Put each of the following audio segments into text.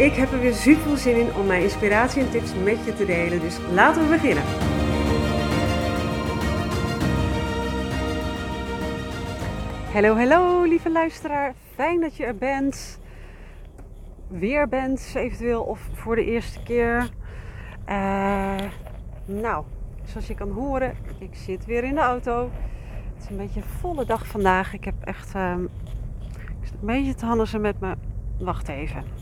Ik heb er weer super veel zin in om mijn inspiratie en tips met je te delen, dus laten we beginnen. Hallo, hallo lieve luisteraar. Fijn dat je er bent. Weer bent, eventueel, of voor de eerste keer. Uh, nou, zoals je kan horen, ik zit weer in de auto. Het is een beetje een volle dag vandaag. Ik heb echt um, ik een beetje te handelen met me. Wacht even.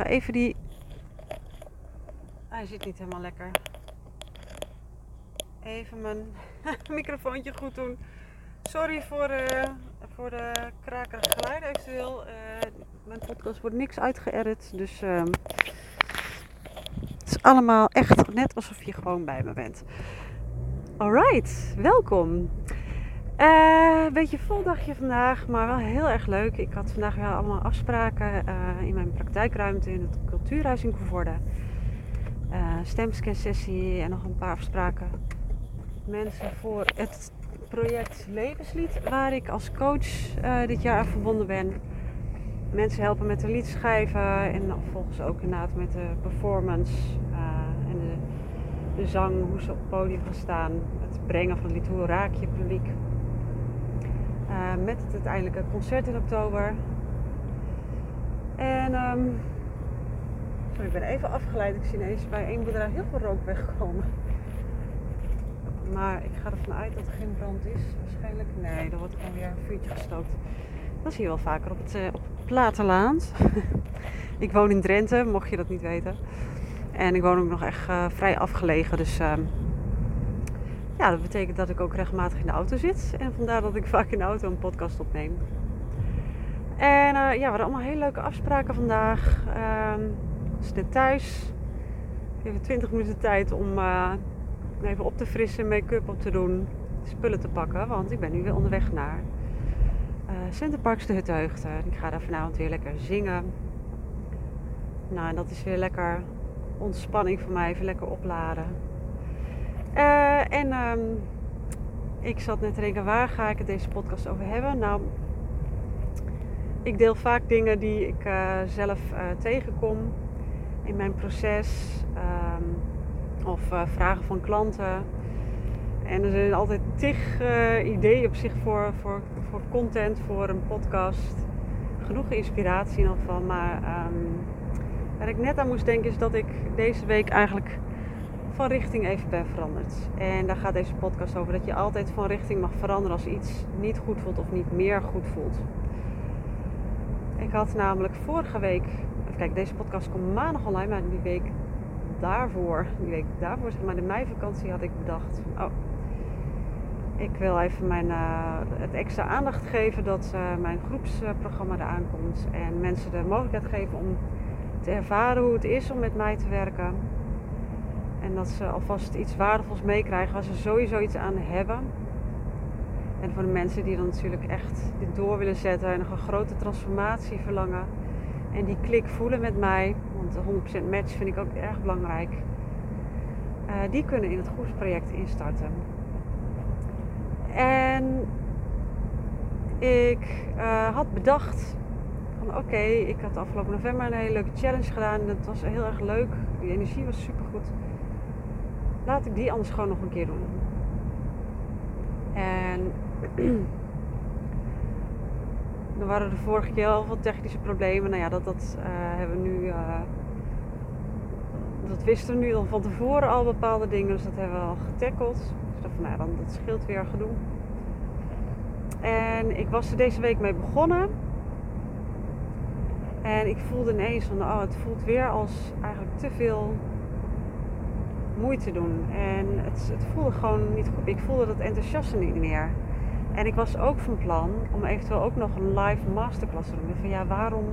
Ga even die. Hij zit niet helemaal lekker. Even mijn microfoontje goed doen. Sorry voor, uh, voor de krakerige geluid eventueel. Uh, mijn podcast wordt niks uitgeëdit. Dus uh, het is allemaal echt net alsof je gewoon bij me bent. Alright, welkom. Uh, een beetje vol dagje vandaag, maar wel heel erg leuk. Ik had vandaag weer allemaal afspraken uh, in mijn praktijkruimte in het cultuurhuis in Coevorde. Uh, stemscan sessie en nog een paar afspraken. Mensen voor het project Levenslied, waar ik als coach dit jaar aan verbonden ben. Mensen helpen met de liedschrijven en volgens ook inderdaad met de performance en de, de, zang, hoe ze op het podium gaan staan. Het brengen van het lied, hoe raak je publiek. Uh, met het uiteindelijke concert in oktober. En um, sorry, ik ben even afgeleid. Ik zie ineens bij één bedrijf heel veel rook wegkomen. Maar ik ga ervan uit dat er geen brand is. Waarschijnlijk nee, er wordt gewoon weer een vuurtje gestookt. Dat zie je wel vaker op het, uh, ik woon in Drenthe, mocht je dat niet weten. En ik woon ook nog echt uh, vrij afgelegen. Dus uh, ja, dat betekent dat ik ook regelmatig in de auto zit. En vandaar dat ik vaak in de auto een podcast opneem. En uh, ja, we hadden allemaal hele leuke afspraken vandaag. Uh, zitten thuis. Even 20 minuten tijd om uh, even op te frissen, make-up op te doen, spullen te pakken. Want ik ben nu weer onderweg naar uh, Centerparks de Hutteugden. Ik ga daar vanavond weer lekker zingen. Nou, en dat is weer lekker ontspanning voor mij. Even lekker opladen. Uh, en um, ik zat net te denken, waar ga ik het deze podcast over hebben? Nou, ik deel vaak dingen die ik uh, zelf uh, tegenkom in mijn proces. Um, of vragen van klanten. En er zijn altijd tig ideeën op zich voor, voor, voor content, voor een podcast. Genoeg inspiratie in ieder geval. Maar um, waar ik net aan moest denken is dat ik deze week eigenlijk van richting even ben veranderd. En daar gaat deze podcast over. Dat je altijd van richting mag veranderen als iets niet goed voelt of niet meer goed voelt. Ik had namelijk vorige week. Kijk, deze podcast komt maandag online, maar die week daarvoor, die week daarvoor, zeg maar de meivakantie, had ik bedacht: oh, ik wil even mijn, uh, het extra aandacht geven dat uh, mijn groepsprogramma eraan komt. En mensen de mogelijkheid geven om te ervaren hoe het is om met mij te werken. En dat ze alvast iets waardevols meekrijgen waar ze sowieso iets aan hebben. En voor de mensen die dan natuurlijk echt dit door willen zetten en nog een grote transformatie verlangen. En die klik voelen met mij, want 100% match vind ik ook erg belangrijk. Uh, die kunnen in het groepsproject instarten. En ik uh, had bedacht van oké, ik had afgelopen november een hele leuke challenge gedaan. Dat was heel erg leuk. Die energie was super goed laat ik die anders gewoon nog een keer doen. En dan waren er vorige keer al wat technische problemen. Nou ja, dat, dat uh, hebben we nu. Uh, dat wisten we nu al van tevoren al bepaalde dingen. Dus dat hebben we al getackeld. Dus dat, nou, dan, dat scheelt weer gedoe. En ik was er deze week mee begonnen. En ik voelde ineens van, oh, het voelt weer als eigenlijk te veel moeite doen. En het, het voelde gewoon niet goed. Ik voelde dat enthousiasme niet meer. En ik was ook van plan om eventueel ook nog een live masterclass te doen. Van ja, waarom,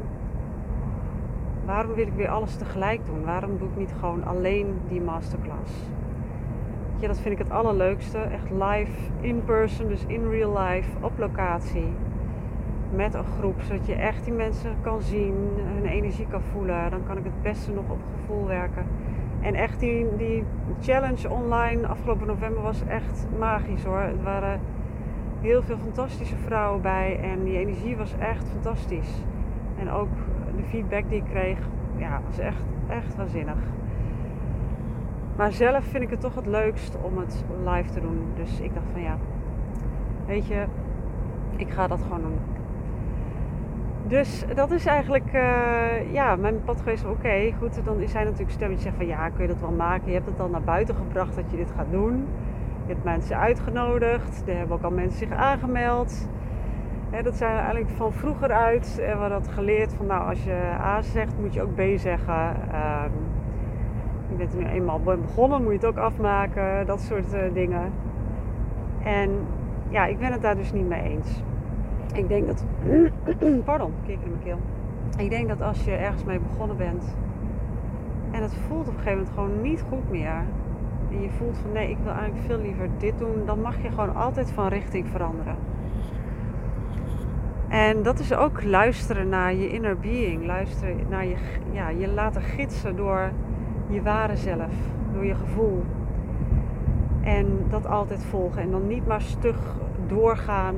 waarom wil ik weer alles tegelijk doen? Waarom doe ik niet gewoon alleen die masterclass? Ja, dat vind ik het allerleukste. Echt live, in person, dus in real life, op locatie. Met een groep, zodat je echt die mensen kan zien, hun energie kan voelen. Dan kan ik het beste nog op gevoel werken. En echt die, challenge online afgelopen november was echt magisch hoor. Er waren heel veel fantastische vrouwen bij en die energie was echt fantastisch. En ook de feedback die ik kreeg, ja, was echt, echt waanzinnig. Maar zelf vind ik het toch het leukst om het live te doen. Dus ik dacht van ja, weet je, ik ga dat gewoon doen. Dus dat is eigenlijk uh, ja, mijn pad geweest. Oké, goed. Dan zijn natuurlijk stemmetjes zeggen van ja, kun je dat wel maken? Je hebt het dan naar buiten gebracht dat je dit gaat doen. Je hebt mensen uitgenodigd. Er hebben ook al mensen zich aangemeld. dat zijn eigenlijk van vroeger uit. En we hadden dat geleerd van nou, als je A zegt, moet je ook B zeggen. Um, je bent nu eenmaal begonnen, moet je het ook afmaken. Dat soort uh, dingen. En ja, ik ben het daar dus niet mee eens. Ik denk dat. Pardon, kikker in mijn keel. Ik denk dat als je ergens mee begonnen bent. En het voelt op een gegeven moment gewoon niet goed meer. En je voelt van nee, ik wil eigenlijk veel liever dit doen. Dan mag je gewoon altijd van richting veranderen. En dat is ook luisteren naar je inner being. Luisteren naar je, ja, je laten gidsen door je ware zelf. Door je gevoel. En dat altijd volgen. En dan niet maar stug doorgaan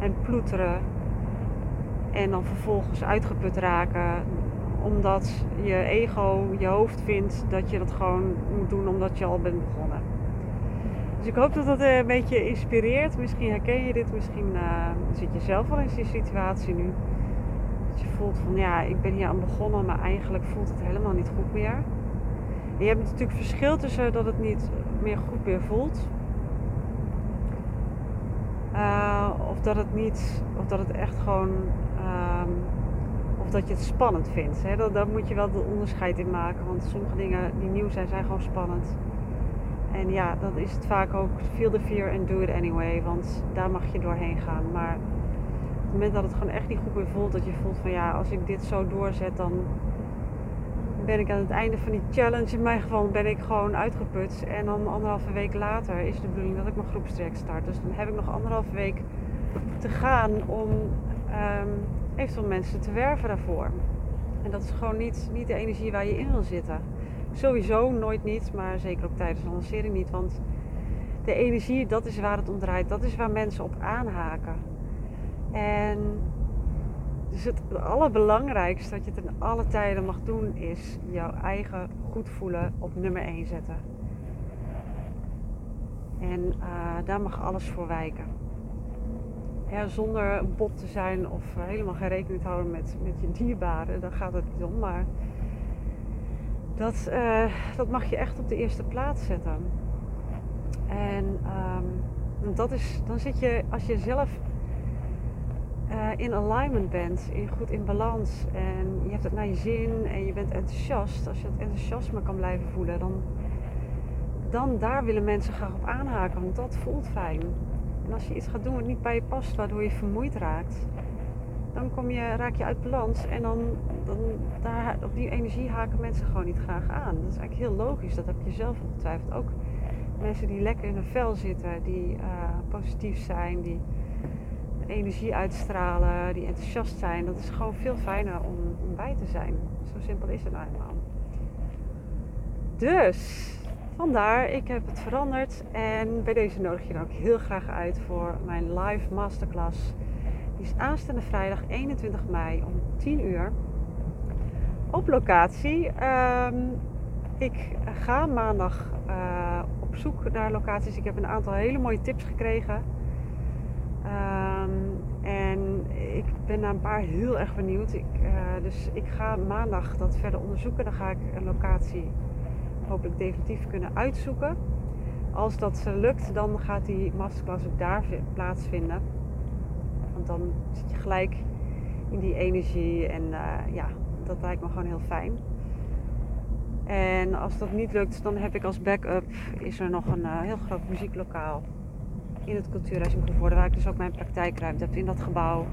en ploeteren. En dan vervolgens uitgeput raken. Omdat je ego, je hoofd vindt dat je dat gewoon moet doen omdat je al bent begonnen. Dus ik hoop dat dat een beetje inspireert. Misschien herken je dit, misschien uh, zit je zelf wel in die situatie nu. Dat je voelt van ja, ik ben hier aan begonnen, maar eigenlijk voelt het helemaal niet goed meer. je hebt natuurlijk verschil tussen dat het niet meer goed meer voelt uh, of dat het niet, of dat het echt gewoon, um, of dat je het spannend vindt. Hè? Daar moet je wel de onderscheid in maken. Want sommige dingen die nieuw zijn, zijn gewoon spannend. En ja, dan is het vaak ook feel the fear and do it anyway. Want daar mag je doorheen gaan. Maar op het moment dat het gewoon echt niet goed meer voelt, dat je voelt van ja, als ik dit zo doorzet, dan ben ik aan het einde van die challenge. In mijn geval ben ik gewoon uitgeput. En dan anderhalve week later is de bedoeling dat ik mijn groepstraject start. Dus dan heb ik nog anderhalve week te gaan om um, eventueel mensen te werven daarvoor. En dat is gewoon niet, niet de energie waar je in wil zitten. Sowieso nooit niet, maar zeker ook tijdens de lancering niet. Want de energie, dat is waar het om draait. Dat is waar mensen op aanhaken. En dus het allerbelangrijkste dat je in alle tijden mag doen is jouw eigen goed voelen op nummer 1 zetten. En uh, daar mag alles voor wijken. Zonder een bot te zijn of helemaal geen rekening te houden met, met je dierbaren, daar gaat het niet om. Maar dat, uh, dat mag je echt op de eerste plaats zetten. En um, dat is, dan zit je, als je zelf uh, in alignment bent, in, goed in balans en je hebt het naar je zin en je bent enthousiast, als je dat enthousiasme kan blijven voelen, dan, dan daar willen mensen graag op aanhaken, want dat voelt fijn. En als je iets gaat doen wat niet bij je past, waardoor je vermoeid raakt, dan kom je, raak je uit balans en dan, dan daar, op die energie haken mensen gewoon niet graag aan. Dat is eigenlijk heel logisch, dat heb je zelf ongetwijfeld ook. Mensen die lekker in hun vel zitten, die uh, positief zijn, die energie uitstralen, die enthousiast zijn. Dat is gewoon veel fijner om, bij te zijn. Zo simpel is het nou. Dus vandaar, ik heb het veranderd. En bij deze nodig je dan ook heel graag uit voor mijn live masterclass. Die is aanstaande vrijdag 21 mei om 10 uur. Op locatie. Ehm, ik ga maandag uh, op zoek naar locaties. Ik heb een aantal hele mooie tips gekregen Ehm, ik ben naar een paar heel erg benieuwd. Ik, uh, dus ik ga maandag dat verder onderzoeken. Dan ga ik een locatie hopelijk definitief kunnen uitzoeken. Als dat lukt, dan gaat die masterclass ook daar plaatsvinden. Want dan zit je gelijk in die energie en uh, ja, dat lijkt me gewoon heel fijn. En als dat niet lukt, dan heb ik als backup is er nog een uh, heel groot muzieklokaal in het Cultuurhuis in Koevoorde, waar ik dus ook mijn praktijkruimte heb. In dat gebouw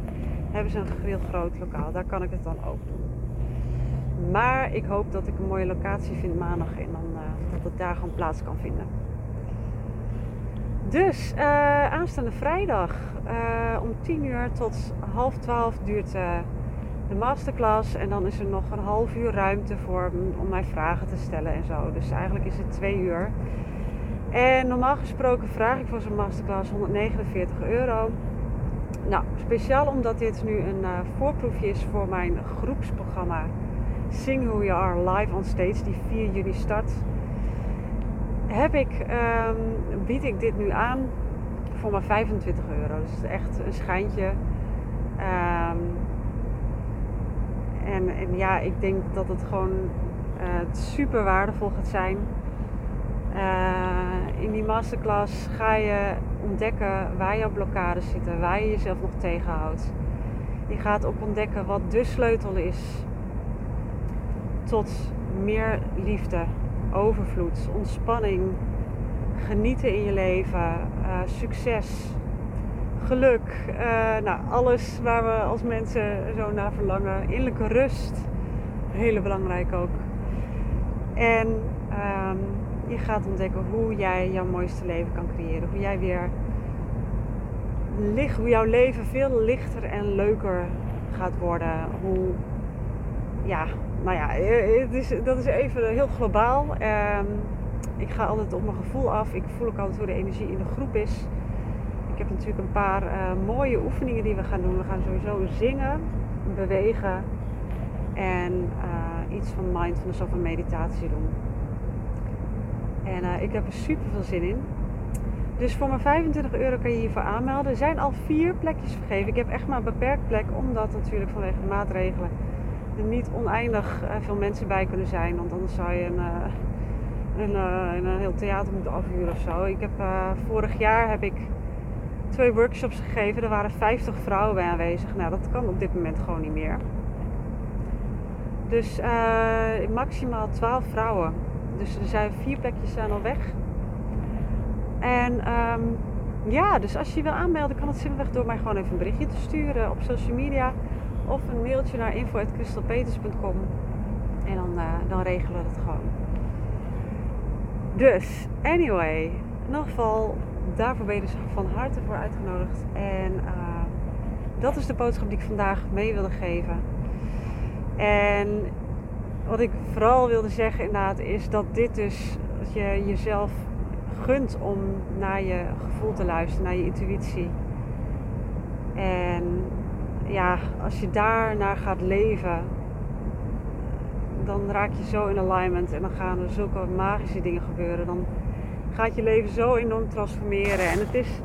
hebben ze een heel groot lokaal. Daar kan ik het dan ook doen. Maar ik hoop dat ik een mooie locatie vind maandag en dan, uh, dat het daar gewoon plaats kan vinden. Dus uh, aanstaande vrijdag uh, om 10 uur tot half 12 duurt de masterclass. En dan is er nog een half uur ruimte voor om mij vragen te stellen en zo. Dus eigenlijk is het twee uur. En normaal gesproken vraag ik voor zo'n masterclass 149 euro. Nou, speciaal omdat dit nu een uh, voorproefje is voor mijn groepsprogramma Sing Who You Are Live on Stage, die 4 juni start, heb ik, um, bied ik dit nu aan voor maar 25 euro. Dus echt een schijntje. Um, en, en, ja, ik denk dat het gewoon uh, super waardevol gaat zijn. Uh, in die masterclass ga je ontdekken waar jouw blokkades zitten, waar je jezelf nog tegenhoudt. Je gaat ook ontdekken wat de sleutel is tot meer liefde, overvloed, ontspanning, genieten in je leven, uh, succes, geluk. Uh, nou, alles waar we als mensen zo naar verlangen. Innerlijke rust, hele belangrijk ook. En um, je gaat ontdekken hoe jij jouw mooiste leven kan creëren. Hoe jij weer licht, hoe jouw leven veel lichter en leuker gaat worden. Hoe, ja, nou ja, eh, het is, dat is even heel globaal. Um, ik ga altijd op mijn gevoel af. Ik voel ook altijd hoe de energie in de groep is. Ik heb natuurlijk een paar uh, mooie oefeningen die we gaan doen. We gaan sowieso zingen, bewegen en uh, iets van mindfulness of een meditatie doen. En uh, ik heb er super veel zin in. Dus voor mijn 25 euro kan je hiervoor aanmelden. Er zijn al vier plekjes vergeven. Ik heb echt maar een beperkt plek, omdat natuurlijk vanwege de maatregelen er niet oneindig uh, veel mensen bij kunnen zijn. Want anders zou je een, uh, een, een heel theater moeten afhuren of zo. Ik heb, vorig jaar heb ik twee workshops gegeven. Er waren 50 vrouwen bij aanwezig. Nou, dat kan op dit moment gewoon niet meer. Dus maximaal 12 vrouwen. Dus er zijn vier plekjes zijn al weg. En um, ja, dus als je je wil aanmelden, kan het simpelweg door mij gewoon even een berichtje te sturen op social media. Of een mailtje naar info.crystalpeters.com. En dan, uh, dan regelen we het gewoon. Dus, anyway, in ieder geval, daarvoor ben je dus van harte voor uitgenodigd. En uh, dat is de boodschap die ik vandaag mee wilde geven. En wat ik vooral wilde zeggen inderdaad is dat dit dus, dat je jezelf gunt om naar je gevoel te luisteren, naar je intuïtie. En ja, als je daar naar gaat leven, dan raak je zo in alignment en dan gaan er zulke magische dingen gebeuren. Dan gaat je leven zo enorm transformeren. En het is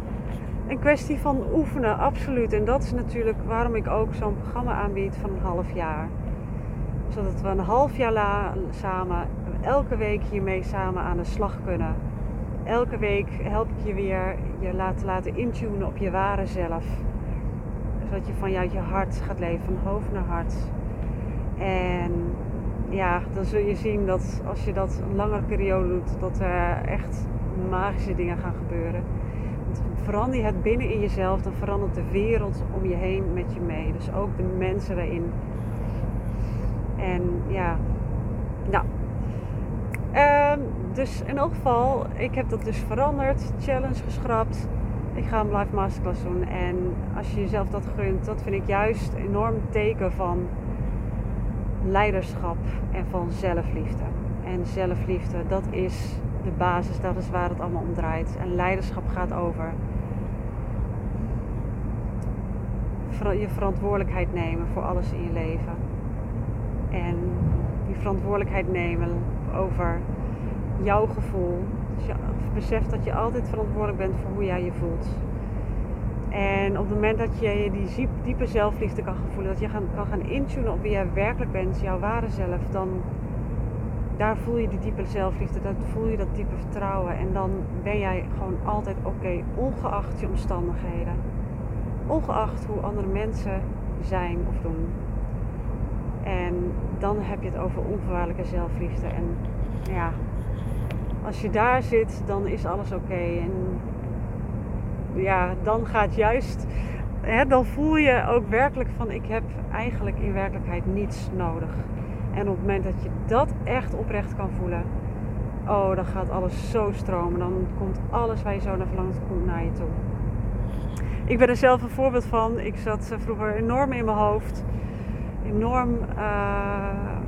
een kwestie van oefenen, absoluut. En dat is natuurlijk waarom ik ook zo'n programma aanbied van een half jaar zodat we een half jaar samen, elke week hiermee samen aan de slag kunnen. Elke week help ik je weer je laten, laten intunen op je ware zelf. Zodat je vanuit je hart gaat leven, van hoofd naar hart. En ja, dan zul je zien dat als je dat een langere periode doet, dat er echt magische dingen gaan gebeuren. Want verander je het binnen in jezelf, dan verandert de wereld om je heen met je mee. Dus ook de mensen erin en ja, nou. Um, dus in elk geval, ik heb dat dus veranderd. Challenge geschrapt. Ik ga een live masterclass doen. En als je jezelf dat gunt, dat vind ik juist een enorm teken van leiderschap en van zelfliefde. En zelfliefde, dat is de basis, dat is waar het allemaal om draait. En leiderschap gaat over je verantwoordelijkheid nemen voor alles in je leven. En die verantwoordelijkheid nemen over jouw gevoel. Dus je beseft dat je altijd verantwoordelijk bent voor hoe jij je voelt. En op het moment dat je die diepe zelfliefde kan voelen, dat je kan gaan intunen op wie jij werkelijk bent, jouw ware zelf, dan daar voel je die diepe zelfliefde, dan voel je dat diepe vertrouwen. En dan ben jij gewoon altijd oké, ongeacht je omstandigheden. Ongeacht hoe andere mensen zijn of doen. En dan heb je het over onvoorwaardelijke zelfliefde. En ja, als je daar zit, dan is alles oké. En ja, dan gaat juist, hè, dan voel je ook werkelijk van ik heb eigenlijk in werkelijkheid niets nodig. En op het moment dat je dat echt oprecht kan voelen, oh, dan gaat alles zo stromen. Dan komt alles waar je zo naar verlangt, komt naar je toe. Ik ben er zelf een voorbeeld van. Ik zat eh, vroeger enorm in mijn hoofd. Enorm uh,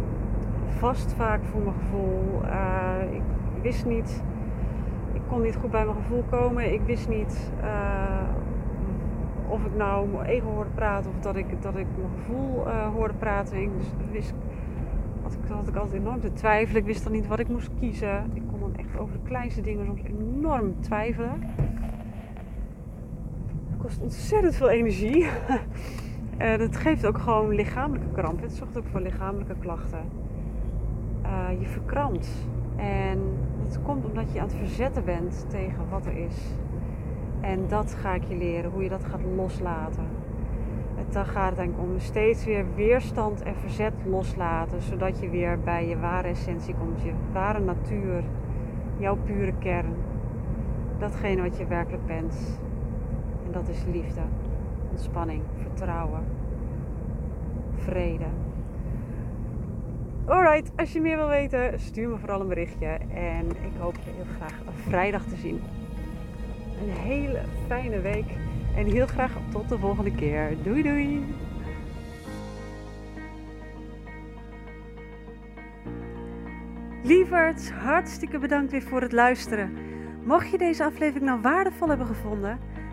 vast vaak voor mijn gevoel. Uh, ik wist niet, ik kon niet goed bij mijn gevoel komen. Ik wist niet of ik nou mijn ego hoorde praten of dat ik, dat ik mijn gevoel hoorde praten. Ik wist, had ik, had ik altijd enorm te twijfelen. Ik wist dan niet wat ik moest kiezen. Ik kon dan echt over de kleinste dingen soms enorm twijfelen kost ontzettend veel energie. En het geeft ook gewoon lichamelijke kramp. Het zorgt ook voor lichamelijke klachten. Uh, je verkrampt. En dat komt omdat je aan het verzetten bent tegen wat er is. En dat ga ik je leren, hoe je dat gaat loslaten. Het, dan gaat het eigenlijk om steeds weer weerstand en verzet loslaten. Zodat je weer bij je ware essentie komt. Je ware natuur. Jouw pure kern. Datgene wat je werkelijk bent dat is liefde, ontspanning, vertrouwen, vrede. Alright, als je meer wil weten, stuur me vooral een berichtje. En ik hoop je heel graag vrijdag te zien. Een hele fijne week en heel graag tot de volgende keer. Doei doei! Lieverds, hartstikke bedankt weer voor het luisteren. Mocht je deze aflevering nou waardevol hebben gevonden